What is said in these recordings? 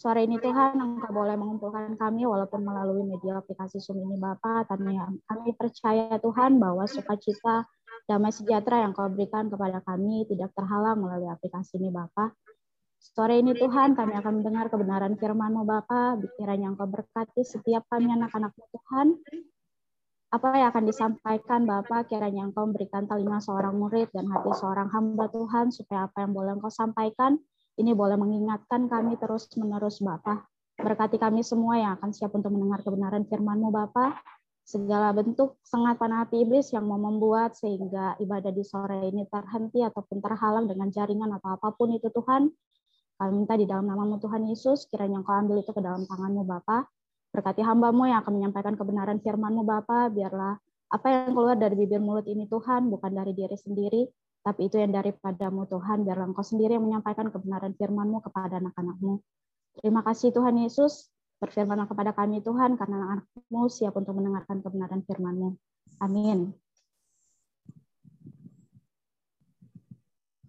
Sore ini Tuhan, Engkau boleh mengumpulkan kami walaupun melalui media aplikasi Zoom ini Bapak. Kami, kami percaya Tuhan bahwa sukacita damai sejahtera yang kau berikan kepada kami tidak terhalang melalui aplikasi ini Bapak. Sore ini Tuhan kami akan mendengar kebenaran firman-Mu Bapa, yang Engkau berkati setiap kami anak-anak-Mu Tuhan. Apa yang akan disampaikan Bapak kiranya Engkau memberikan telinga seorang murid dan hati seorang hamba Tuhan supaya apa yang boleh Engkau sampaikan ini boleh mengingatkan kami terus-menerus Bapak. Berkati kami semua yang akan siap untuk mendengar kebenaran firman-Mu Bapak. Segala bentuk sengat panah hati iblis yang mau membuat sehingga ibadah di sore ini terhenti ataupun terhalang dengan jaringan atau apa pun itu Tuhan. Kami minta di dalam namamu Tuhan Yesus, kiranya Engkau ambil itu ke dalam tanganmu Bapak. Berkati hambamu yang akan menyampaikan kebenaran firman-Mu Bapak, biarlah apa yang keluar dari bibir mulut ini Tuhan, bukan dari diri sendiri, tapi itu yang daripadamu Tuhan, biar Engkau sendiri yang menyampaikan kebenaran firman-Mu kepada anak-anak-Mu. Terima kasih Tuhan Yesus, berfirmanlah kepada kami Tuhan, karena anak-anak-Mu siap untuk mendengarkan kebenaran firman-Mu. Amin.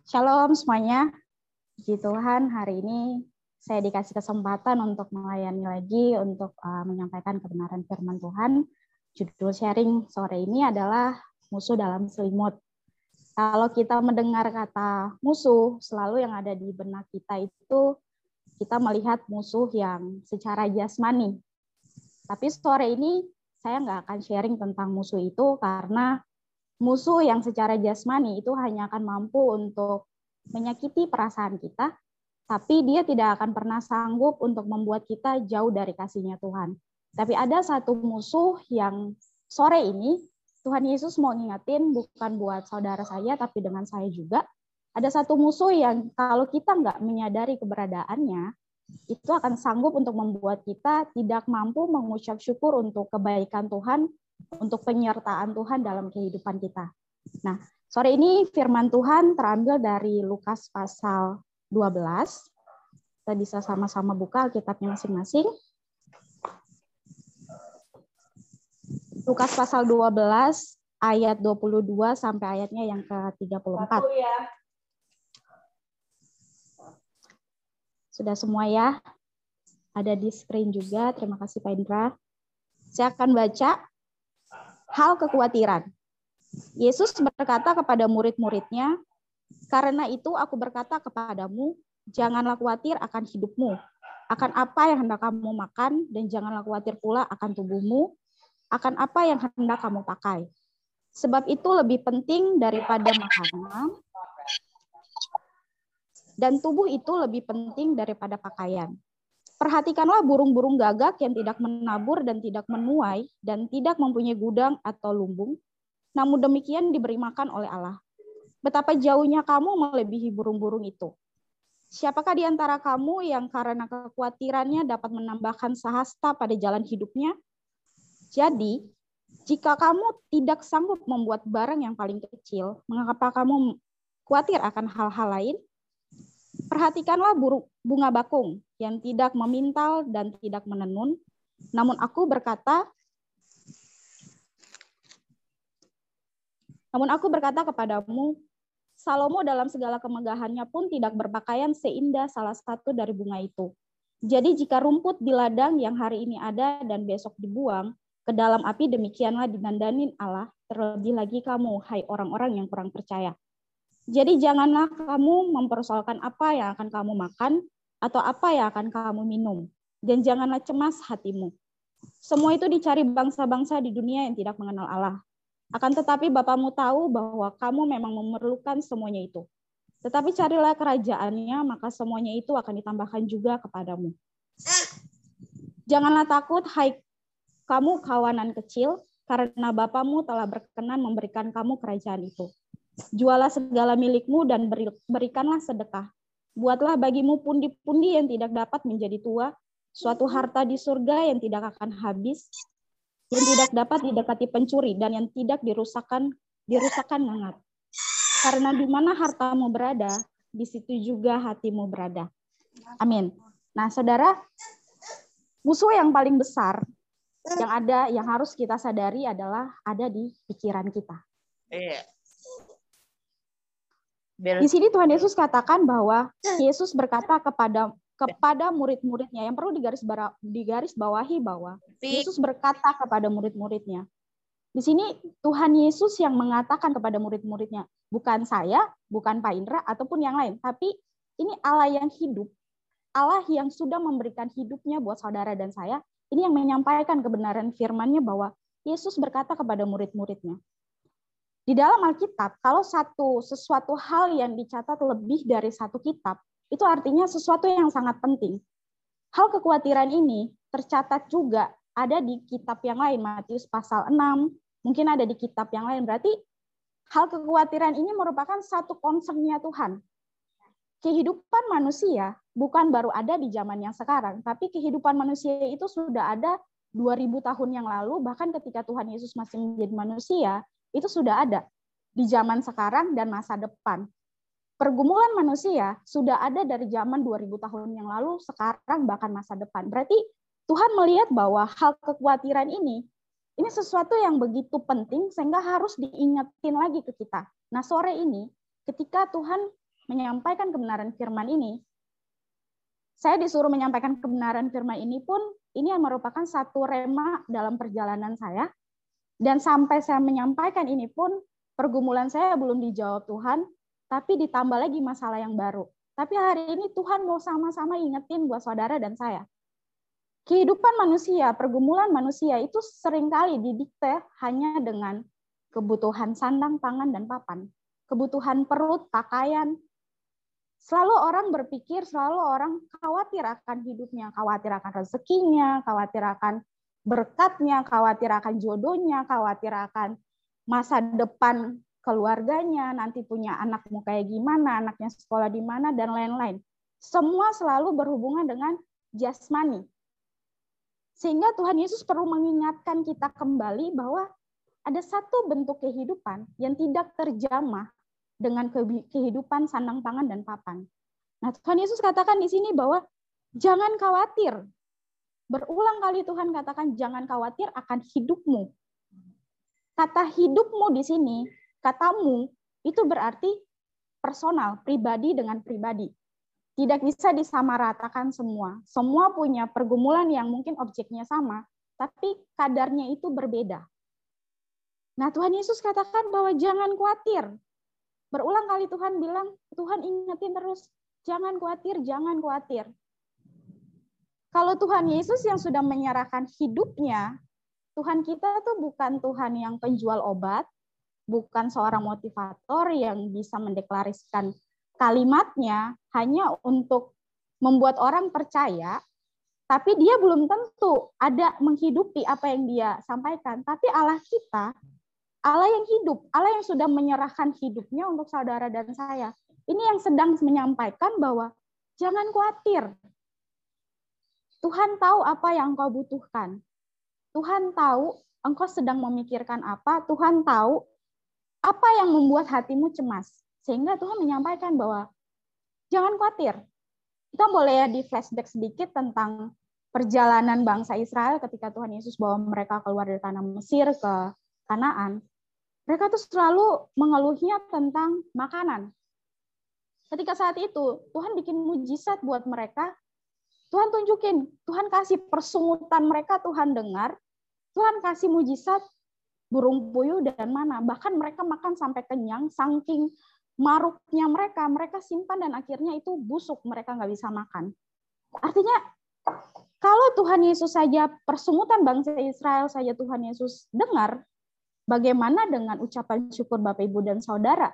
Shalom semuanya. Puji Tuhan, hari ini saya dikasih kesempatan untuk melayani lagi, untuk uh, menyampaikan kebenaran firman Tuhan. Judul sharing sore ini adalah musuh dalam selimut. Kalau kita mendengar kata musuh, selalu yang ada di benak kita itu kita melihat musuh yang secara jasmani. Tapi sore ini saya nggak akan sharing tentang musuh itu karena musuh yang secara jasmani itu hanya akan mampu untuk menyakiti perasaan kita, tapi dia tidak akan pernah sanggup untuk membuat kita jauh dari kasihnya Tuhan. Tapi ada satu musuh yang sore ini Tuhan Yesus mau ngingetin bukan buat saudara saya, tapi dengan saya juga. Ada satu musuh yang kalau kita nggak menyadari keberadaannya, itu akan sanggup untuk membuat kita tidak mampu mengucap syukur untuk kebaikan Tuhan, untuk penyertaan Tuhan dalam kehidupan kita. Nah, sore ini firman Tuhan terambil dari Lukas pasal 12. Kita bisa sama-sama buka Alkitabnya masing-masing. Lukas pasal 12 ayat 22 sampai ayatnya yang ke-34. Sudah semua ya? Ada di screen juga. Terima kasih Pak Indra. Saya akan baca hal kekhawatiran. Yesus berkata kepada murid-muridnya, "Karena itu aku berkata kepadamu, janganlah khawatir akan hidupmu, akan apa yang hendak kamu makan, dan janganlah khawatir pula akan tubuhmu, akan apa yang hendak kamu pakai. Sebab itu lebih penting daripada makanan, dan tubuh itu lebih penting daripada pakaian. Perhatikanlah burung-burung gagak yang tidak menabur dan tidak menuai dan tidak mempunyai gudang atau lumbung, namun demikian diberi makan oleh Allah. Betapa jauhnya kamu melebihi burung-burung itu. Siapakah di antara kamu yang karena kekhawatirannya dapat menambahkan sahasta pada jalan hidupnya? Jadi, jika kamu tidak sanggup membuat barang yang paling kecil, mengapa kamu khawatir akan hal-hal lain? Perhatikanlah burung bunga bakung yang tidak memintal dan tidak menenun. Namun aku berkata, namun aku berkata kepadamu, Salomo dalam segala kemegahannya pun tidak berpakaian seindah salah satu dari bunga itu. Jadi jika rumput di ladang yang hari ini ada dan besok dibuang, ke dalam api demikianlah dinandanin Allah, terlebih lagi kamu, hai orang-orang yang kurang percaya. Jadi janganlah kamu mempersoalkan apa yang akan kamu makan atau apa yang akan kamu minum. Dan janganlah cemas hatimu. Semua itu dicari bangsa-bangsa di dunia yang tidak mengenal Allah. Akan tetapi Bapamu tahu bahwa kamu memang memerlukan semuanya itu. Tetapi carilah kerajaannya, maka semuanya itu akan ditambahkan juga kepadamu. Janganlah takut, hai kamu kawanan kecil, karena Bapamu telah berkenan memberikan kamu kerajaan itu. Jualah segala milikmu dan berikanlah sedekah. Buatlah bagimu pundi-pundi yang tidak dapat menjadi tua, suatu harta di surga yang tidak akan habis, yang tidak dapat didekati pencuri dan yang tidak dirusakkan dirusakkan ngangat. Karena di mana hartamu berada, di situ juga hatimu berada. Amin. Nah, saudara, musuh yang paling besar yang ada yang harus kita sadari adalah ada di pikiran kita. Iya. Di sini Tuhan Yesus katakan bahwa Yesus berkata kepada kepada murid-muridnya yang perlu digaris digaris bawahi bahwa Yesus berkata kepada murid-muridnya. Di sini Tuhan Yesus yang mengatakan kepada murid-muridnya, bukan saya, bukan Pak Indra ataupun yang lain, tapi ini Allah yang hidup, Allah yang sudah memberikan hidupnya buat saudara dan saya, ini yang menyampaikan kebenaran firman-Nya bahwa Yesus berkata kepada murid-muridnya. Di dalam Alkitab, kalau satu sesuatu hal yang dicatat lebih dari satu kitab, itu artinya sesuatu yang sangat penting. Hal kekhawatiran ini tercatat juga ada di kitab yang lain, Matius pasal 6, mungkin ada di kitab yang lain. Berarti hal kekhawatiran ini merupakan satu concernnya Tuhan. Kehidupan manusia bukan baru ada di zaman yang sekarang, tapi kehidupan manusia itu sudah ada 2000 tahun yang lalu, bahkan ketika Tuhan Yesus masih menjadi manusia, itu sudah ada di zaman sekarang dan masa depan pergumulan manusia sudah ada dari zaman 2000 tahun yang lalu, sekarang bahkan masa depan. Berarti Tuhan melihat bahwa hal kekhawatiran ini ini sesuatu yang begitu penting sehingga harus diingetin lagi ke kita. Nah, sore ini ketika Tuhan menyampaikan kebenaran firman ini, saya disuruh menyampaikan kebenaran firman ini pun ini yang merupakan satu rema dalam perjalanan saya. Dan sampai saya menyampaikan ini pun pergumulan saya belum dijawab Tuhan, tapi ditambah lagi masalah yang baru. Tapi hari ini Tuhan mau sama-sama ingetin buat saudara dan saya. Kehidupan manusia, pergumulan manusia itu sering kali didikte hanya dengan kebutuhan sandang, pangan, dan papan. Kebutuhan perut, pakaian. Selalu orang berpikir, selalu orang khawatir akan hidupnya, khawatir akan rezekinya, khawatir akan berkatnya, khawatir akan jodohnya, khawatir akan masa depan keluarganya, nanti punya anak mau kayak gimana, anaknya sekolah di mana, dan lain-lain. Semua selalu berhubungan dengan jasmani. Sehingga Tuhan Yesus perlu mengingatkan kita kembali bahwa ada satu bentuk kehidupan yang tidak terjamah dengan kehidupan sandang pangan dan papan. Nah, Tuhan Yesus katakan di sini bahwa jangan khawatir. Berulang kali Tuhan katakan jangan khawatir akan hidupmu. Kata hidupmu di sini katamu itu berarti personal, pribadi dengan pribadi. Tidak bisa disamaratakan semua. Semua punya pergumulan yang mungkin objeknya sama, tapi kadarnya itu berbeda. Nah, Tuhan Yesus katakan bahwa jangan khawatir. Berulang kali Tuhan bilang, Tuhan ingetin terus, jangan khawatir, jangan khawatir. Kalau Tuhan Yesus yang sudah menyerahkan hidupnya, Tuhan kita tuh bukan Tuhan yang penjual obat, bukan seorang motivator yang bisa mendeklarasikan kalimatnya hanya untuk membuat orang percaya, tapi dia belum tentu ada menghidupi apa yang dia sampaikan. Tapi Allah kita, Allah yang hidup, Allah yang sudah menyerahkan hidupnya untuk saudara dan saya. Ini yang sedang menyampaikan bahwa jangan khawatir. Tuhan tahu apa yang engkau butuhkan. Tuhan tahu engkau sedang memikirkan apa. Tuhan tahu apa yang membuat hatimu cemas? Sehingga Tuhan menyampaikan bahwa jangan khawatir. Kita boleh ya di flashback sedikit tentang perjalanan bangsa Israel ketika Tuhan Yesus bawa mereka keluar dari tanah Mesir ke Kanaan. Mereka tuh selalu mengeluhnya tentang makanan. Ketika saat itu Tuhan bikin mujizat buat mereka, Tuhan tunjukin, Tuhan kasih persungutan mereka Tuhan dengar, Tuhan kasih mujizat burung puyuh dan mana. Bahkan mereka makan sampai kenyang, saking maruknya mereka, mereka simpan dan akhirnya itu busuk, mereka nggak bisa makan. Artinya, kalau Tuhan Yesus saja persungutan bangsa Israel saja Tuhan Yesus dengar, bagaimana dengan ucapan syukur Bapak Ibu dan Saudara?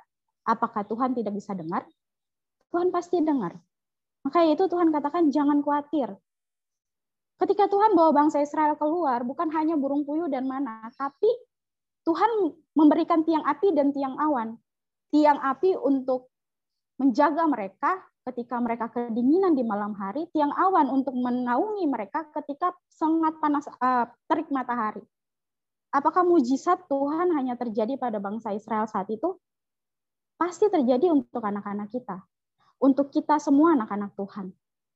Apakah Tuhan tidak bisa dengar? Tuhan pasti dengar. Maka itu Tuhan katakan jangan khawatir. Ketika Tuhan bawa bangsa Israel keluar, bukan hanya burung puyuh dan mana, tapi Tuhan memberikan tiang api dan tiang awan. Tiang api untuk menjaga mereka ketika mereka kedinginan di malam hari, tiang awan untuk menaungi mereka ketika sangat panas uh, terik matahari. Apakah mujizat Tuhan hanya terjadi pada bangsa Israel saat itu? Pasti terjadi untuk anak-anak kita. Untuk kita semua anak-anak Tuhan.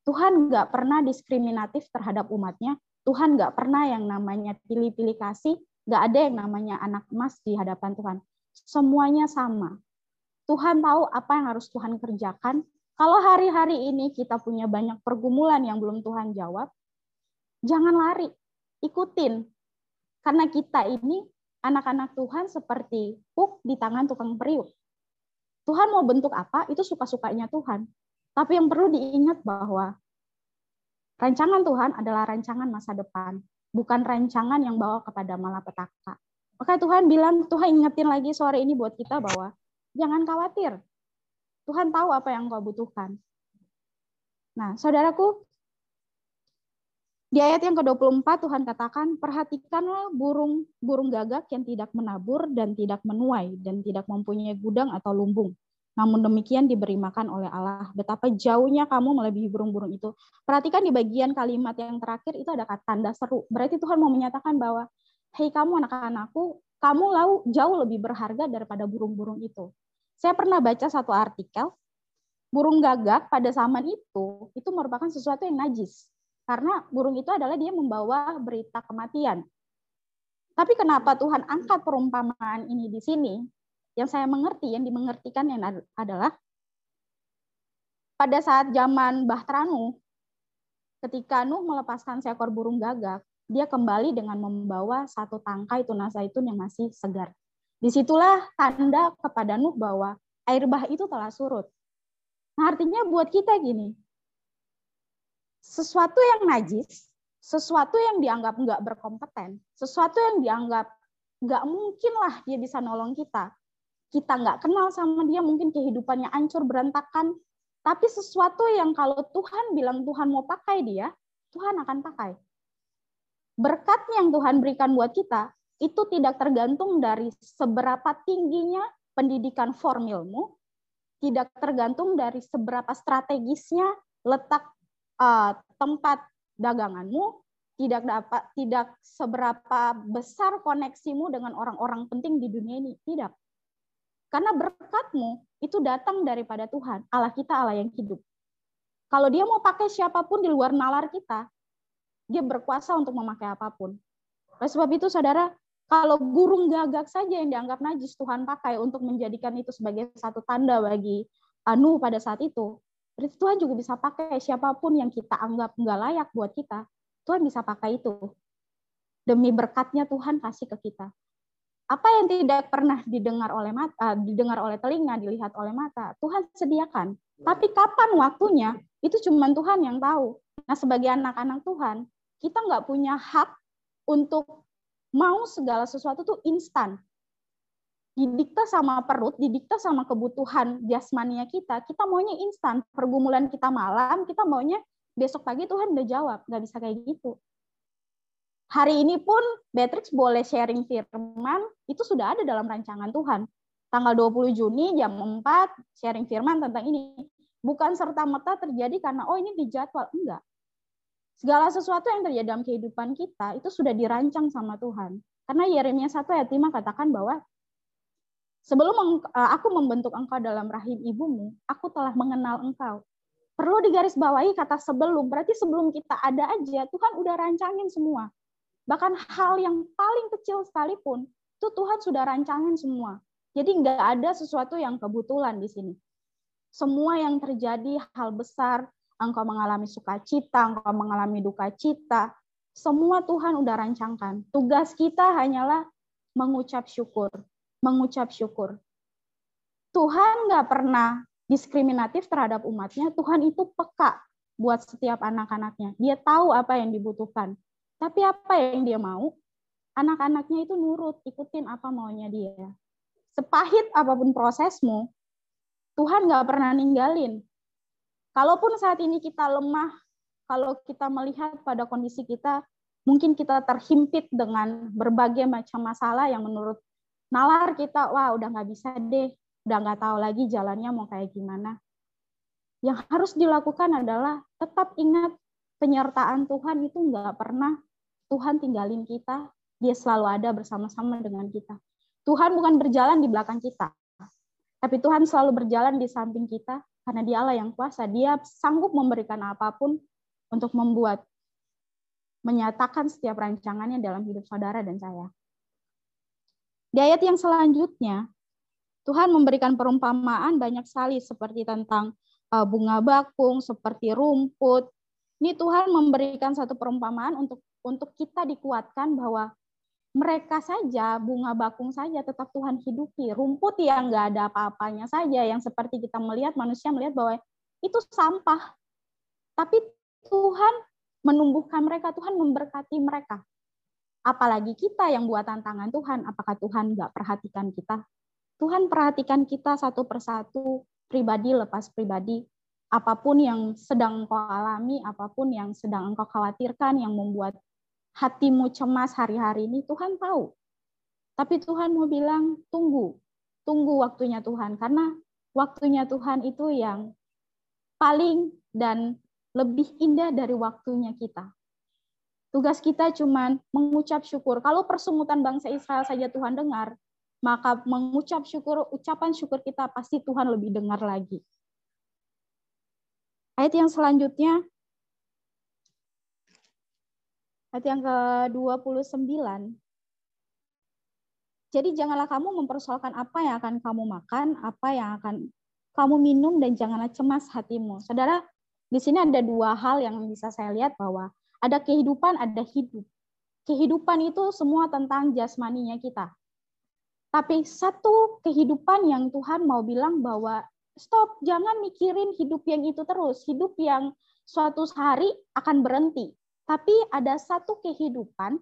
Tuhan nggak pernah diskriminatif terhadap umatnya. Tuhan nggak pernah yang namanya pilih-pilih kasih Nggak ada yang namanya anak emas di hadapan Tuhan. Semuanya sama. Tuhan tahu apa yang harus Tuhan kerjakan. Kalau hari-hari ini kita punya banyak pergumulan yang belum Tuhan jawab, jangan lari, ikutin. Karena kita ini anak-anak Tuhan seperti puk di tangan tukang periuk. Tuhan mau bentuk apa, itu suka-sukanya Tuhan. Tapi yang perlu diingat bahwa rancangan Tuhan adalah rancangan masa depan, bukan rancangan yang bawa kepada malapetaka. Maka Tuhan bilang, Tuhan ingetin lagi sore ini buat kita bahwa jangan khawatir. Tuhan tahu apa yang kau butuhkan. Nah, saudaraku, di ayat yang ke-24 Tuhan katakan, perhatikanlah burung burung gagak yang tidak menabur dan tidak menuai dan tidak mempunyai gudang atau lumbung. Namun demikian diberi makan oleh Allah. Betapa jauhnya kamu melebihi burung-burung itu. Perhatikan di bagian kalimat yang terakhir itu ada kata tanda seru. Berarti Tuhan mau menyatakan bahwa, hei kamu anak-anakku, kamu lau jauh lebih berharga daripada burung-burung itu. Saya pernah baca satu artikel, burung gagak pada zaman itu, itu merupakan sesuatu yang najis karena burung itu adalah dia membawa berita kematian. Tapi kenapa Tuhan angkat perumpamaan ini di sini? Yang saya mengerti, yang dimengertikan yang adalah pada saat zaman Bahtera Nuh, ketika Nuh melepaskan seekor burung gagak, dia kembali dengan membawa satu tangkai tunas zaitun yang masih segar. Di situlah tanda kepada Nuh bahwa air bah itu telah surut. Nah artinya buat kita gini, sesuatu yang najis, sesuatu yang dianggap nggak berkompeten, sesuatu yang dianggap nggak mungkin lah dia bisa nolong kita. Kita nggak kenal sama dia, mungkin kehidupannya hancur berantakan. Tapi sesuatu yang kalau Tuhan bilang Tuhan mau pakai dia, Tuhan akan pakai. Berkat yang Tuhan berikan buat kita, itu tidak tergantung dari seberapa tingginya pendidikan formilmu, tidak tergantung dari seberapa strategisnya letak uh, tempat daganganmu, tidak dapat tidak seberapa besar koneksimu dengan orang-orang penting di dunia ini, tidak. Karena berkatmu itu datang daripada Tuhan, Allah kita Allah yang hidup. Kalau dia mau pakai siapa pun di luar nalar kita, dia berkuasa untuk memakai apa pun. Oleh sebab itu, saudara, kalau burung gagak saja yang dianggap najis Tuhan pakai untuk menjadikan itu sebagai satu tanda bagi Anu pada saat itu, Berarti Tuhan juga bisa pakai siapa pun yang kita anggap nggak layak buat kita. Tuhan bisa pakai itu. Demi berkatnya Tuhan kasih ke kita. Apa yang tidak pernah didengar oleh mata, didengar oleh telinga, dilihat oleh mata, Tuhan sediakan. Tapi kapan waktunya, itu cuma Tuhan yang tahu. Nah, sebagai anak-anak Tuhan, kita nggak punya hak untuk mau segala sesuatu tuh instan didikta sama perut, didikta sama kebutuhan jasmania kita, kita maunya instan. Pergumulan kita malam, kita maunya besok pagi Tuhan udah jawab. Nggak bisa kayak gitu. Hari ini pun Beatrix boleh sharing firman, itu sudah ada dalam rancangan Tuhan. Tanggal 20 Juni jam 4 sharing firman tentang ini. Bukan serta-merta terjadi karena oh ini dijadwal. Enggak. Segala sesuatu yang terjadi dalam kehidupan kita itu sudah dirancang sama Tuhan. Karena Yeremia 1 ayat 5 katakan bahwa Sebelum eh, aku membentuk engkau dalam rahim ibumu, aku telah mengenal engkau. Perlu digarisbawahi kata sebelum, berarti sebelum kita ada aja, Tuhan udah rancangin semua. Bahkan hal yang paling kecil sekalipun, itu Tuhan sudah rancangin semua. Jadi nggak ada sesuatu yang kebetulan di sini. Semua yang terjadi hal besar, engkau mengalami sukacita, engkau mengalami duka cita, semua Tuhan udah rancangkan. Tugas kita hanyalah mengucap syukur mengucap syukur. Tuhan nggak pernah diskriminatif terhadap umatnya. Tuhan itu peka buat setiap anak-anaknya. Dia tahu apa yang dibutuhkan. Tapi apa yang dia mau, anak-anaknya itu nurut, ikutin apa maunya dia. Sepahit apa pun prosesmu, Tuhan nggak pernah ninggalin. Kalaupun saat ini kita lemah, kalau kita melihat pada kondisi kita, mungkin kita terhimpit dengan berbagai macam masalah yang menurut nalar kita, wah udah nggak bisa deh, udah nggak tahu lagi jalannya mau kayak gimana. Yang harus dilakukan adalah tetap ingat penyertaan Tuhan itu nggak pernah Tuhan tinggalin kita, dia selalu ada bersama-sama dengan kita. Tuhan bukan berjalan di belakang kita, tapi Tuhan selalu berjalan di samping kita karena dia Allah yang kuasa. Dia sanggup memberikan apa pun untuk membuat menyatakan setiap rancangannya dalam hidup saudara dan saya. Di ayat yang selanjutnya, Tuhan memberikan perumpamaan banyak sekali seperti tentang uh, bunga bakung, seperti rumput. Ini Tuhan memberikan satu perumpamaan untuk untuk kita dikuatkan bahwa mereka saja bunga bakung saja tetap Tuhan hidupi. Rumput yang nggak ada apa-apanya saja yang seperti kita melihat manusia melihat bahwa itu sampah. Tapi Tuhan menumbuhkan mereka, Tuhan memberkati mereka. Apalagi kita yang buat tantangan Tuhan, apakah Tuhan nggak perhatikan kita? Tuhan perhatikan kita satu persatu, pribadi lepas pribadi. Apa pun yang sedang engkau alami, apa pun yang sedang engkau khawatirkan, yang membuat hatimu cemas hari-hari ini, Tuhan tahu. Tapi Tuhan mau bilang, tunggu. Tunggu waktunya Tuhan. Karena waktunya Tuhan itu yang paling dan lebih indah dari waktunya kita. Tugas kita cuma mengucap syukur. Kalau persungutan bangsa Israel saja Tuhan dengar, maka mengucap syukur, ucapan syukur kita pasti Tuhan lebih dengar lagi. Ayat yang selanjutnya, ayat yang ke-29. Jadi janganlah kamu mempersoalkan apa yang akan kamu makan, apa yang akan kamu minum, dan janganlah cemas hatimu. Saudara, di sini ada dua hal yang bisa saya lihat bahwa ada kehidupan, ada hidup. Kehidupan itu semua tentang jasmaninya kita. Tapi satu kehidupan yang Tuhan mau bilang bahwa stop, jangan mikirin hidup yang itu terus, hidup yang suatu hari akan berhenti. Tapi ada satu kehidupan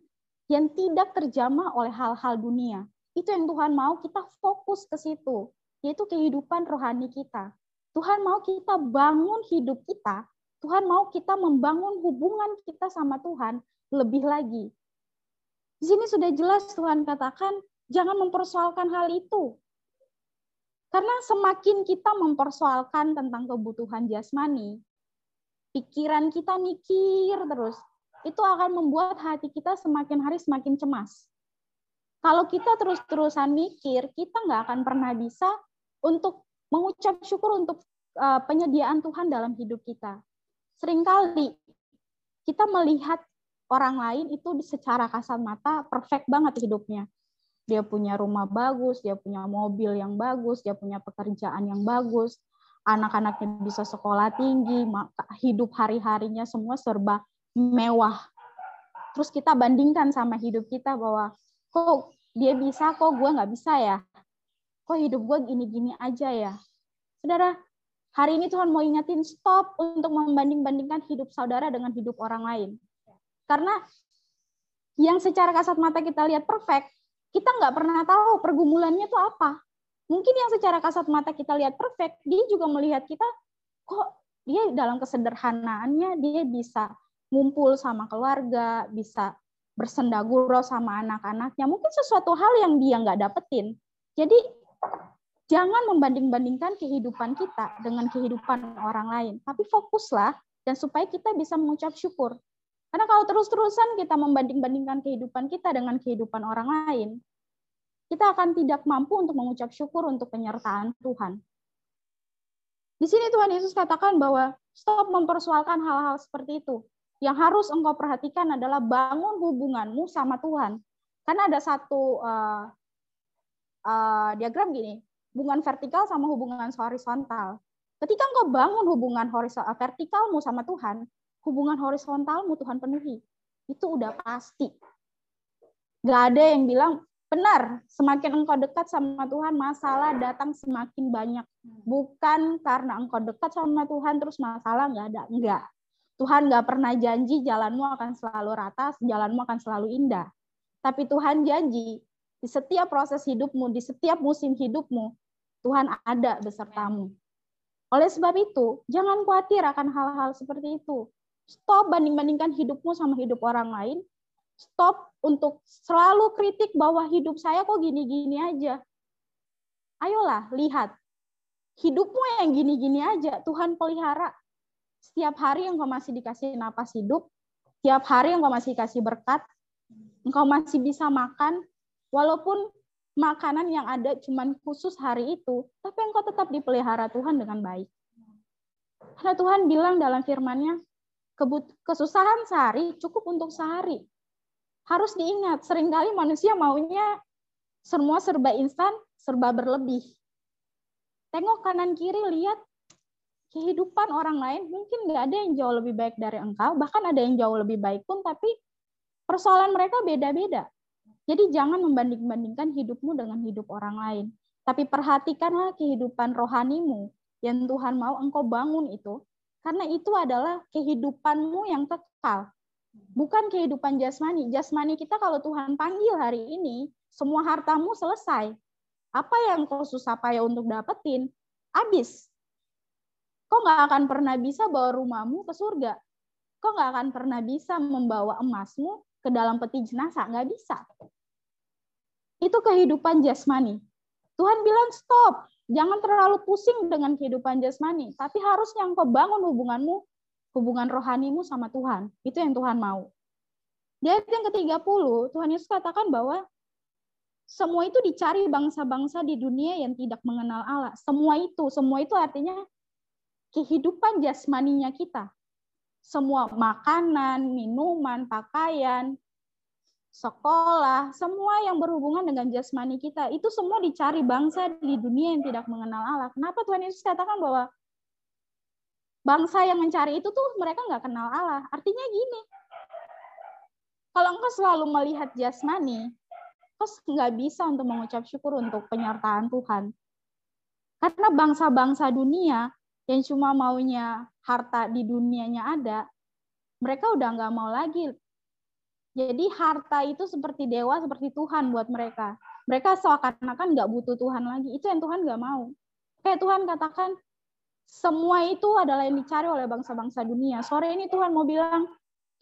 yang tidak terjamah oleh hal-hal dunia. Itu yang Tuhan mau kita fokus ke situ, yaitu kehidupan rohani kita. Tuhan mau kita bangun hidup kita, Tuhan mau kita membangun hubungan kita sama Tuhan lebih lagi. Di sini sudah jelas Tuhan katakan jangan mempersoalkan hal itu. Karena semakin kita mempersoalkan tentang kebutuhan jasmani, pikiran kita mikir terus, itu akan membuat hati kita semakin hari semakin cemas. Kalau kita terus-terusan mikir, kita nggak akan pernah bisa untuk mengucap syukur untuk uh, penyediaan Tuhan dalam hidup kita. Seringkali kita melihat orang lain itu secara kasat mata perfect banget hidupnya dia punya rumah bagus, dia punya mobil yang bagus, dia punya pekerjaan yang bagus, anak-anaknya bisa sekolah tinggi, hidup hari-harinya semua serba mewah. Terus kita bandingkan sama hidup kita bahwa kok dia bisa, kok gue nggak bisa ya? Kok hidup gue gini-gini aja ya? Saudara, hari ini Tuhan mau ingetin stop untuk membanding-bandingkan hidup saudara dengan hidup orang lain. Karena yang secara kasat mata kita lihat perfect, kita nggak pernah tahu pergumulannya itu apa. Mungkin yang secara kasat mata kita lihat perfect, dia juga melihat kita kok dia dalam kesederhanaannya dia bisa ngumpul sama keluarga, bisa bersendaguro sama anak-anaknya. Mungkin sesuatu hal yang dia nggak dapetin. Jadi jangan membanding-bandingkan kehidupan kita dengan kehidupan orang lain, tapi fokuslah dan supaya kita bisa mengucap syukur. Karena kalau terus-terusan kita membanding-bandingkan kehidupan kita dengan kehidupan orang lain, kita akan tidak mampu untuk mengucap syukur untuk penyertaan Tuhan. Di sini Tuhan Yesus katakan bahwa stop mempersoalkan hal-hal seperti itu. Yang harus engkau perhatikan adalah bangun hubunganmu sama Tuhan. Karena ada satu uh, uh, diagram gini, hubungan vertikal sama hubungan horizontal. Ketika engkau bangun hubungan horizontal vertikalmu sama Tuhan, hubungan horizontalmu Tuhan penuhi. Itu udah pasti. Gak ada yang bilang, benar, semakin engkau dekat sama Tuhan, masalah datang semakin banyak. Bukan karena engkau dekat sama Tuhan, terus masalah nggak ada. Enggak. Tuhan nggak pernah janji jalanmu akan selalu rata, jalanmu akan selalu indah. Tapi Tuhan janji, di setiap proses hidupmu, di setiap musim hidupmu, Tuhan ada besertamu. Oleh sebab itu, jangan khawatir akan hal-hal seperti itu. Stop banding-bandingkan hidupmu sama hidup orang lain. Stop untuk selalu kritik bahwa hidup saya kok gini-gini aja. Ayolah, lihat. Hidupmu yang gini-gini aja, Tuhan pelihara. Setiap hari engkau masih dikasih napas hidup, setiap hari engkau masih dikasih berkat, engkau masih bisa makan, walaupun makanan yang ada cuman khusus hari itu, tapi engkau tetap dipelihara Tuhan dengan baik. Karena Tuhan bilang dalam firman-Nya, kesusahan sehari cukup untuk sehari. Harus diingat, sering kali manusia maunya semua serba instan, serba berlebih. Tengok kanan kiri, lihat kehidupan orang lain. Mungkin nggak ada yang jauh lebih baik dari engkau, bahkan ada yang jauh lebih baik pun, tapi persoalan mereka beda-beda. Jadi jangan membanding-bandingkan hidupmu dengan hidup orang lain. Tapi perhatikanlah kehidupan rohanimu yang Tuhan mau engkau bangun itu. Karena itu adalah kehidupanmu yang kekal. Bukan kehidupan jasmani. Jasmani kita kalau Tuhan panggil hari ini, semua hartamu selesai. Apa yang kau susah payah untuk dapetin, habis. Kau nggak akan pernah bisa bawa rumahmu ke surga. Kau nggak akan pernah bisa membawa emasmu ke dalam peti jenazah. Nggak bisa. Itu kehidupan jasmani. Tuhan bilang stop. Jangan terlalu pusing dengan kehidupan jasmani. Tapi harusnya engkau bangun hubunganmu, hubungan rohanimu sama Tuhan. Itu yang Tuhan mau. Di ayat yang ke-30, Tuhan Yesus katakan bahwa semua itu dicari bangsa-bangsa di dunia yang tidak mengenal Allah. Semua itu, semua itu artinya kehidupan jasmaninya kita. Semua makanan, minuman, pakaian, sekolah, semua yang berhubungan dengan jasmani kita, itu semua dicari bangsa di dunia yang tidak mengenal Allah. Kenapa Tuhan Yesus katakan bahwa bangsa yang mencari itu tuh mereka nggak kenal Allah? Artinya gini, kalau engkau selalu melihat jasmani, terus nggak bisa untuk mengucap syukur untuk penyertaan Tuhan. Karena bangsa-bangsa dunia yang cuma maunya harta di dunianya ada, mereka udah nggak mau lagi. Jadi harta itu seperti dewa, seperti Tuhan buat mereka. Mereka seakan-akan nggak butuh Tuhan lagi. Itu yang Tuhan nggak mau. Kayak Tuhan katakan, semua itu adalah yang dicari oleh bangsa-bangsa dunia. Sore ini Tuhan mau bilang,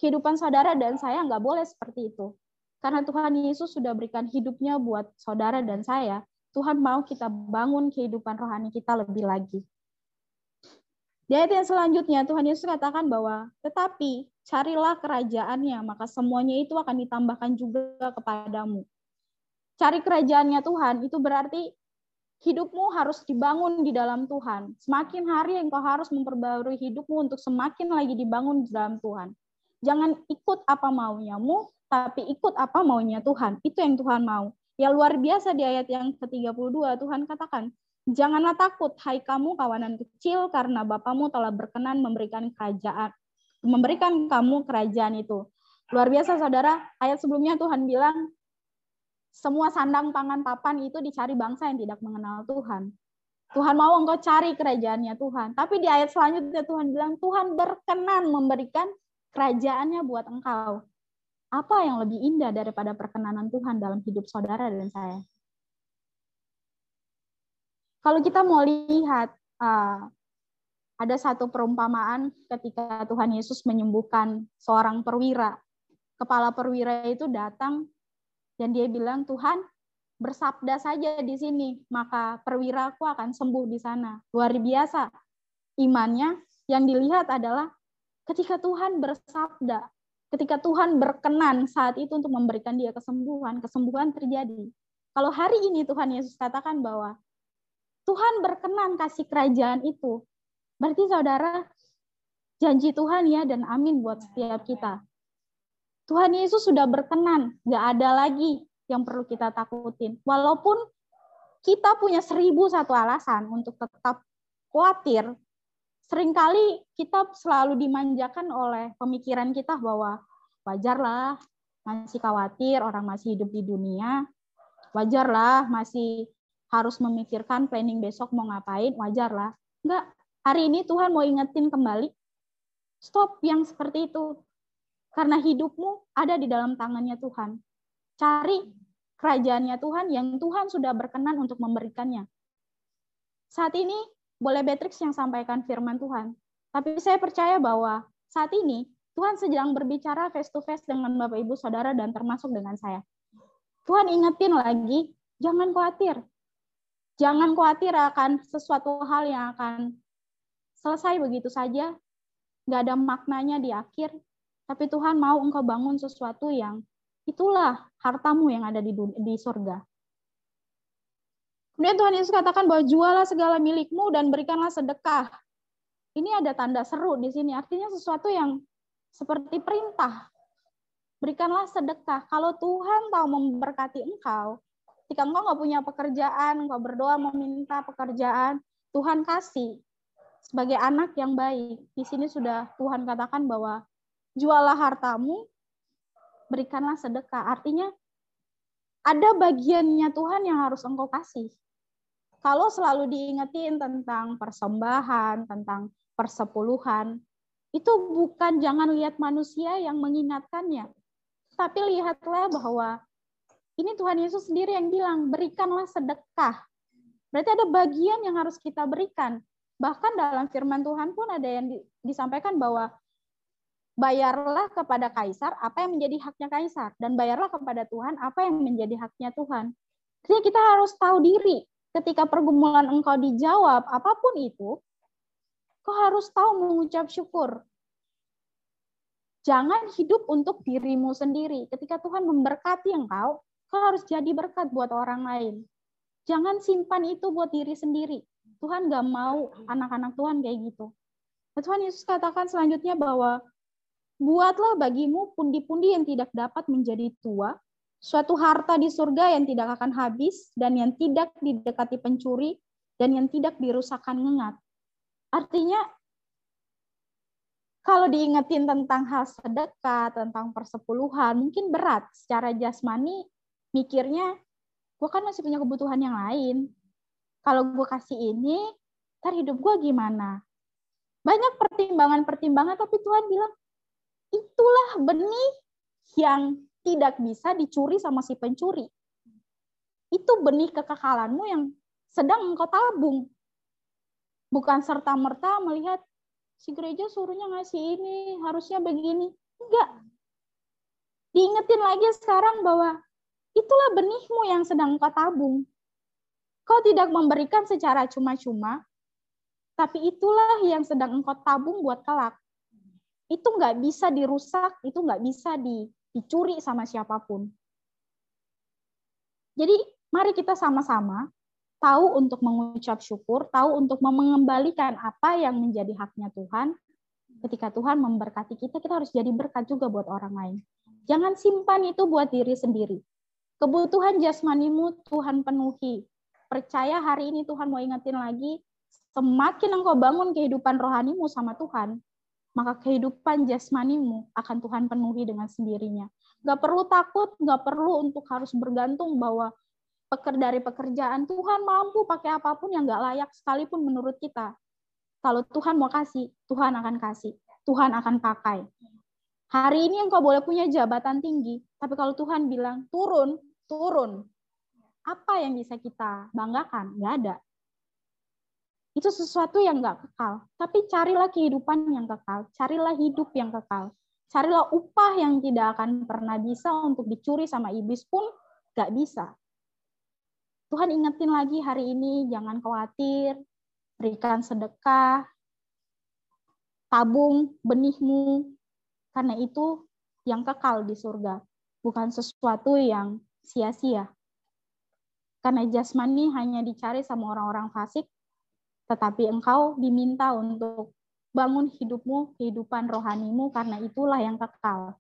kehidupan saudara dan saya nggak boleh seperti itu. Karena Tuhan Yesus sudah berikan hidupnya buat saudara dan saya, Tuhan mau kita bangun kehidupan rohani kita lebih lagi. Di ayat yang selanjutnya, Tuhan Yesus katakan bahwa, tetapi carilah kerajaannya, maka semuanya itu akan ditambahkan juga kepadamu. Cari kerajaannya Tuhan, itu berarti hidupmu harus dibangun di dalam Tuhan. Semakin hari engkau harus memperbarui hidupmu untuk semakin lagi dibangun di dalam Tuhan. Jangan ikut apa maunya-mu, tapi ikut apa maunya Tuhan. Itu yang Tuhan mau. Ya luar biasa di ayat yang ke-32 Tuhan katakan, Janganlah takut, hai kamu kawanan kecil, karena Bapamu telah berkenan memberikan kerajaan, memberikan kamu kerajaan itu. Luar biasa, saudara. Ayat sebelumnya Tuhan bilang, semua sandang pangan papan itu dicari bangsa yang tidak mengenal Tuhan. Tuhan mau engkau cari kerajaannya Tuhan. Tapi di ayat selanjutnya Tuhan bilang, Tuhan berkenan memberikan kerajaannya buat engkau apa yang lebih indah daripada perkenanan Tuhan dalam hidup saudara dan saya? Kalau kita mau lihat, uh, ada satu perumpamaan ketika Tuhan Yesus menyembuhkan seorang perwira. Kepala perwira itu datang dan dia bilang, Tuhan, bersabda saja di sini, maka perwiraku akan sembuh di sana. Luar biasa. Imannya yang dilihat adalah ketika Tuhan bersabda, ketika Tuhan berkenan saat itu untuk memberikan dia kesembuhan, kesembuhan terjadi. Kalau hari ini Tuhan Yesus katakan bahwa Tuhan berkenan kasih kerajaan itu, berarti saudara janji Tuhan ya dan amin buat setiap kita. Tuhan Yesus sudah berkenan, nggak ada lagi yang perlu kita takutin. Walaupun kita punya seribu satu alasan untuk tetap khawatir, sering kali kita selalu dimanjakan oleh pemikiran kita bahwa wajarlah masih khawatir orang masih hidup di dunia, wajarlah masih harus memikirkan planning besok mau ngapain, wajarlah. Enggak, hari ini Tuhan mau ingetin kembali, stop yang seperti itu. Karena hidupmu ada di dalam tangannya Tuhan. Cari kerajaannya Tuhan yang Tuhan sudah berkenan untuk memberikannya. Saat ini boleh Beatrix yang sampaikan firman Tuhan. Tapi saya percaya bahwa saat ini Tuhan sedang berbicara face to face dengan Bapak Ibu Saudara dan termasuk dengan saya. Tuhan ingetin lagi, jangan khawatir. Jangan khawatir akan sesuatu hal yang akan selesai begitu saja, nggak ada maknanya di akhir, tapi Tuhan mau engkau bangun sesuatu yang itulah hartamu yang ada di, di surga. Kemudian Tuhan Yesus katakan bahwa jualah segala milikmu dan berikanlah sedekah. Ini ada tanda seru di sini, artinya sesuatu yang seperti perintah. Berikanlah sedekah. Kalau Tuhan tahu memberkati engkau, ketika engkau nggak punya pekerjaan, engkau berdoa meminta pekerjaan, Tuhan kasih sebagai anak yang baik. Di sini sudah Tuhan katakan bahwa jualah hartamu, berikanlah sedekah. Artinya ada bagiannya Tuhan yang harus engkau kasih. Kalau selalu diingetin tentang persembahan, tentang persepuluhan, itu bukan jangan lihat manusia yang mengingatkannya, tapi lihatlah bahwa ini Tuhan Yesus sendiri yang bilang, berikanlah sedekah. Berarti ada bagian yang harus kita berikan. Bahkan dalam firman Tuhan pun ada yang disampaikan bahwa bayarlah kepada kaisar apa yang menjadi haknya kaisar dan bayarlah kepada Tuhan apa yang menjadi haknya Tuhan. Jadi kita harus tahu diri ketika pergumulan engkau dijawab apa pun itu, kau harus tahu mengucap syukur. Jangan hidup untuk dirimu sendiri. Ketika Tuhan memberkati engkau, kau harus jadi berkat buat orang lain. Jangan simpan itu buat diri sendiri. Tuhan gak mau anak-anak Tuhan kayak gitu. Nah, Tuhan Yesus katakan selanjutnya bahwa buatlah bagimu pundi-pundi yang tidak dapat menjadi tua, suatu harta di surga yang tidak akan habis dan yang tidak didekati pencuri dan yang tidak dirusakkan ngengat. Artinya kalau diingetin tentang hal sedekah, tentang persepuluhan, mungkin berat secara jasmani mikirnya gue kan masih punya kebutuhan yang lain kalau gue kasih ini, ntar hidup gue gimana? Banyak pertimbangan-pertimbangan, tapi Tuhan bilang, itulah benih yang tidak bisa dicuri sama si pencuri. Itu benih kekekalanmu yang sedang engkau tabung. Bukan serta-merta melihat si gereja suruhnya ngasih ini, harusnya begini. Enggak. Diingetin lagi sekarang bahwa itulah benihmu yang sedang engkau tabung. Kau tidak memberikan secara cuma-cuma, tapi itulah yang sedang engkau tabung buat kelak. Itu nggak bisa dirusak, itu nggak bisa dicuri sama siapa pun. Jadi mari kita sama-sama tahu untuk mengucap syukur, tahu untuk mengembalikan apa yang menjadi haknya Tuhan. Ketika Tuhan memberkati kita, kita harus jadi berkat juga buat orang lain. Jangan simpan itu buat diri sendiri. Kebutuhan jasmanimu Tuhan penuhi percaya hari ini Tuhan mau ingetin lagi, semakin engkau bangun kehidupan rohanimu sama Tuhan, maka kehidupan jasmanimu akan Tuhan penuhi dengan sendirinya. Gak perlu takut, gak perlu untuk harus bergantung bahwa peker dari pekerjaan Tuhan mampu pakai apa pun yang gak layak sekalipun menurut kita. Kalau Tuhan mau kasih, Tuhan akan kasih, Tuhan akan pakai. Hari ini engkau boleh punya jabatan tinggi, tapi kalau Tuhan bilang turun, turun, apa yang bisa kita banggakan? Nggak ada. Itu sesuatu yang nggak kekal. Tapi carilah kehidupan yang kekal. Carilah hidup yang kekal. Carilah upah yang tidak akan pernah bisa untuk dicuri sama iblis pun nggak bisa. Tuhan ingetin lagi hari ini, jangan khawatir, berikan sedekah, tabung benihmu, karena itu yang kekal di surga, bukan sesuatu yang sia-sia. Karena jasmani hanya dicari sama orang-orang fasik, tetapi engkau diminta untuk bangun hidupmu, kehidupan rohanimu, karena itulah yang kekal.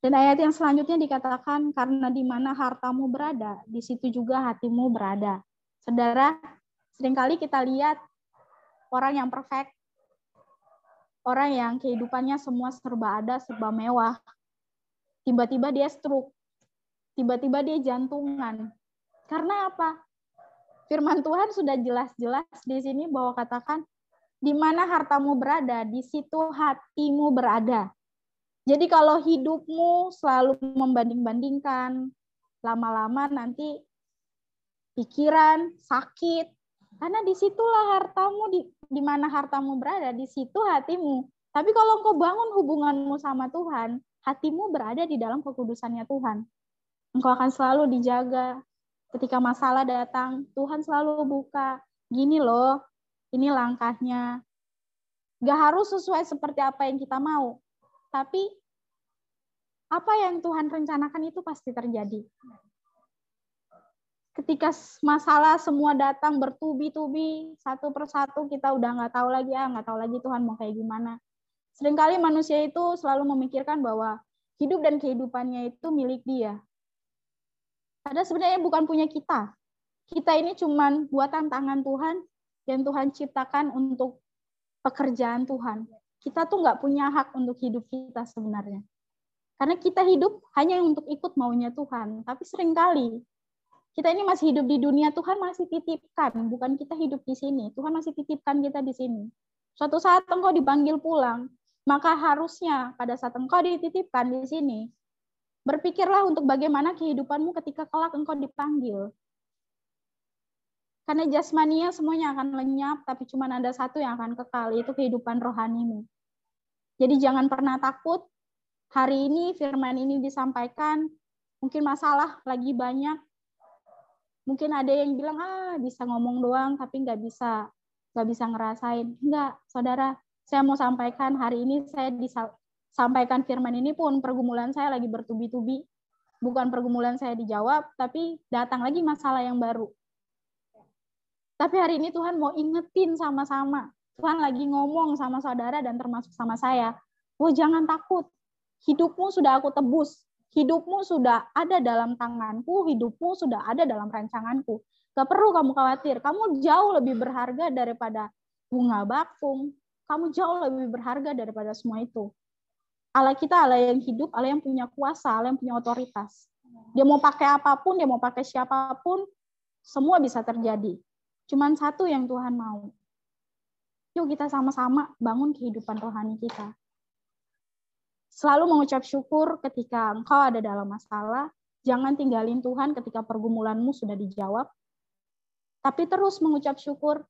Dan ayat yang selanjutnya dikatakan, karena di mana hartamu berada, di situ juga hatimu berada. Saudara, sering kali kita lihat orang yang perfect, orang yang kehidupannya semua serba ada, serba mewah. Tiba-tiba dia stroke, tiba-tiba dia jantungan. Karena apa? Firman Tuhan sudah jelas-jelas di sini bahwa katakan di mana hartamu berada, di situ hatimu berada. Jadi kalau hidupmu selalu membanding-bandingkan, lama-lama nanti pikiran sakit, karena di situlah hartamu di, di mana hartamu berada, di situ hatimu. Tapi kalau engkau bangun hubunganmu sama Tuhan, hatimu berada di dalam kekudusannya Tuhan. Engkau akan selalu dijaga. Ketika masalah datang, Tuhan selalu buka. Gini loh, ini langkahnya. Gak harus sesuai seperti apa yang kita mau. Tapi apa yang Tuhan rencanakan itu pasti terjadi. Ketika masalah semua datang bertubi-tubi satu persatu kita udah nggak tahu lagi ah nggak tahu lagi Tuhan mau kayak gimana. Seringkali manusia itu selalu memikirkan bahwa hidup dan kehidupannya itu milik Dia. Padahal sebenarnya bukan punya kita. kita ini cuman buatan tangan Tuhan yang Tuhan ciptakan untuk pekerjaan Tuhan. Kita tuh nggak punya hak untuk hidup kita sebenarnya. Karena kita hidup hanya untuk ikut maunya Tuhan. Tapi sering kali kita ini masih hidup di dunia, Tuhan masih titipkan, bukan kita hidup di sini. Tuhan masih titipkan kita di sini. Suatu saat engkau dipanggil pulang, maka harusnya pada saat engkau dititipkan di sini, berpikirlah untuk bagaimana kehidupanmu ketika kelak engkau dipanggil. Karena jasmania semuanya akan lenyap, tapi cuma ada satu yang akan kekal, itu kehidupan rohanimu. Jadi jangan pernah takut, hari ini firman ini disampaikan, mungkin masalah lagi banyak, mungkin ada yang bilang ah bisa ngomong doang tapi nggak bisa nggak bisa ngerasain. Enggak saudara. Saya mau sampaikan hari ini saya disampaikan firman ini pun pergumulan saya lagi bertubi-tubi. Bukan pergumulan saya dijawab tapi datang lagi masalah yang baru. Tapi hari ini Tuhan mau ingetin sama-sama. Tuhan lagi ngomong sama saudara dan termasuk sama saya. Oh jangan takut. Hidupmu sudah aku tebus. Hidupmu sudah ada dalam tanganku, hidupmu sudah ada dalam rancanganku. Gak perlu kamu khawatir, kamu jauh lebih berharga daripada bunga bakung, kamu jauh lebih berharga daripada semua itu. Allah kita Allah yang hidup, Allah yang punya kuasa, Allah yang punya otoritas. Dia mau pakai apa pun, dia mau pakai siapa pun, semua bisa terjadi. Cuman satu yang Tuhan mau. Yuk kita sama-sama bangun kehidupan rohani kita Selalu mengucap syukur ketika engkau ada dalam masalah. Jangan tinggalin Tuhan ketika pergumulanmu sudah dijawab. Tapi terus mengucap syukur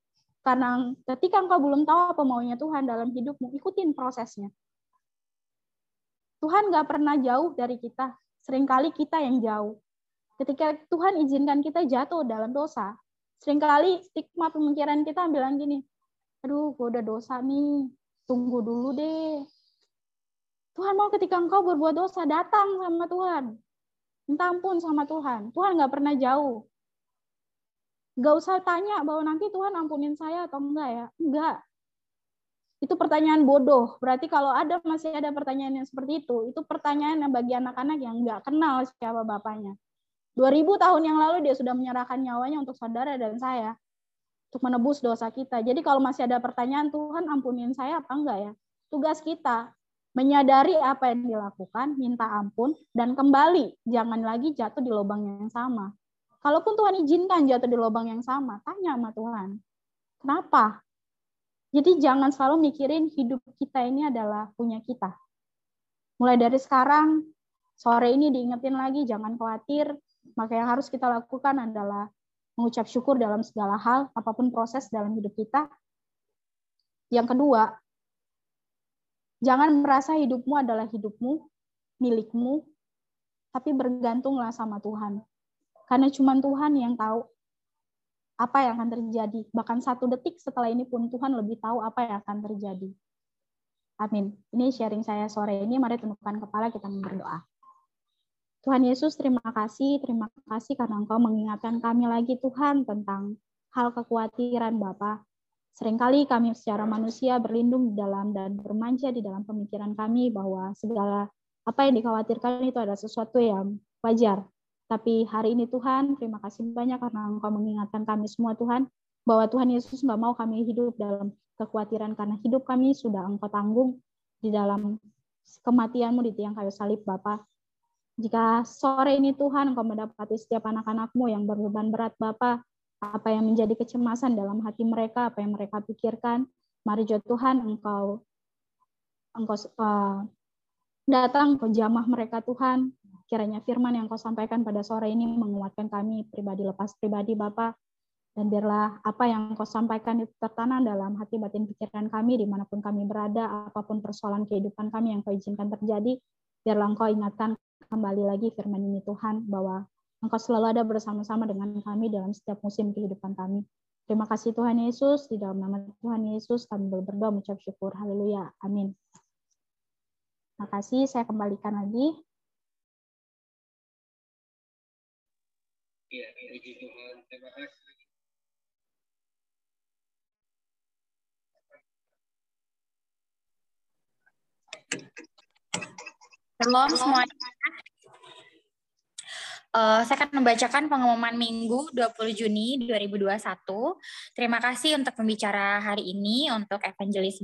karena ketika engkau belum tahu apa maunya Tuhan dalam hidupmu, ikutin prosesnya. Tuhan nggak pernah jauh dari kita. Seringkali kita yang jauh. Ketika Tuhan izinkan kita jatuh dalam dosa, sering kali stigma pemikiran kita bilang gini, aduh gue udah dosa nih, tunggu dulu deh, Tuhan mau ketika engkau berbuat dosa, datang sama Tuhan. Minta ampun sama Tuhan. Tuhan nggak pernah jauh. Gak usah tanya bahwa nanti Tuhan ampunin saya atau enggak ya. Enggak. Itu pertanyaan bodoh. Berarti kalau ada masih ada pertanyaan yang seperti itu, itu pertanyaan yang bagi anak-anak yang nggak kenal siapa bapaknya. 2000 tahun yang lalu dia sudah menyerahkan nyawanya untuk saudara dan saya untuk menebus dosa kita. Jadi kalau masih ada pertanyaan Tuhan ampunin saya apa enggak ya? Tugas kita menyadari apa yang dilakukan, minta ampun, dan kembali. Jangan lagi jatuh di lubang yang sama. Kalaupun Tuhan izinkan jatuh di lubang yang sama, tanya sama Tuhan. Kenapa? Jadi jangan selalu mikirin hidup kita ini adalah punya kita. Mulai dari sekarang, sore ini diingetin lagi, jangan khawatir. Maka yang harus kita lakukan adalah mengucap syukur dalam segala hal, apa pun proses dalam hidup kita. Yang kedua, Jangan merasa hidupmu adalah hidupmu, milikmu, tapi bergantunglah sama Tuhan. Karena cuma Tuhan yang tahu apa yang akan terjadi. Bahkan satu detik setelah ini pun Tuhan lebih tahu apa yang akan terjadi. Amin. Ini sharing saya sore ini. Mari tundukkan kepala kita berdoa. Tuhan Yesus, terima kasih. Terima kasih karena Engkau mengingatkan kami lagi Tuhan tentang hal kekhawatiran Bapak. Seringkali kami secara manusia berlindung di dalam dan bermanja di dalam pemikiran kami bahwa segala apa yang dikhawatirkan itu adalah sesuatu yang wajar. Tapi hari ini Tuhan, terima kasih banyak karena Engkau mengingatkan kami semua Tuhan, bahwa Tuhan Yesus nggak mau kami hidup dalam kekhawatiran karena hidup kami sudah Engkau tanggung di dalam kematianmu di tiang kayu salib Bapak. Jika sore ini Tuhan Engkau mendapati setiap anak-anakmu yang berbeban berat Bapak, apa yang menjadi kecemasan dalam hati mereka, apa yang mereka pikirkan. Mari jauh Tuhan, Engkau Engkau uh, datang ke jamah mereka Tuhan. Kiranya firman yang Kau sampaikan pada sore ini menguatkan kami pribadi lepas pribadi Bapak. Dan biarlah apa yang Kau sampaikan itu tertanam dalam hati batin pikiran kami di mana pun kami berada, apa pun persoalan kehidupan kami yang Kau izinkan terjadi. Biarlah Engkau ingatkan kembali lagi firman ini Tuhan, bahwa Engkau selalu ada bersama-sama dengan kami dalam setiap musim kehidupan kami. Terima kasih Tuhan Yesus. Di dalam nama Tuhan Yesus kami berdoa mengucap syukur. Haleluya. Amin. Terima kasih. Saya kembalikan lagi. Puji Tuhan. Terima kasih. Shalom semuanya. Uh, saya akan membacakan pengumuman Minggu 20 Juni 2021. Terima kasih untuk pembicara hari ini untuk Evangelis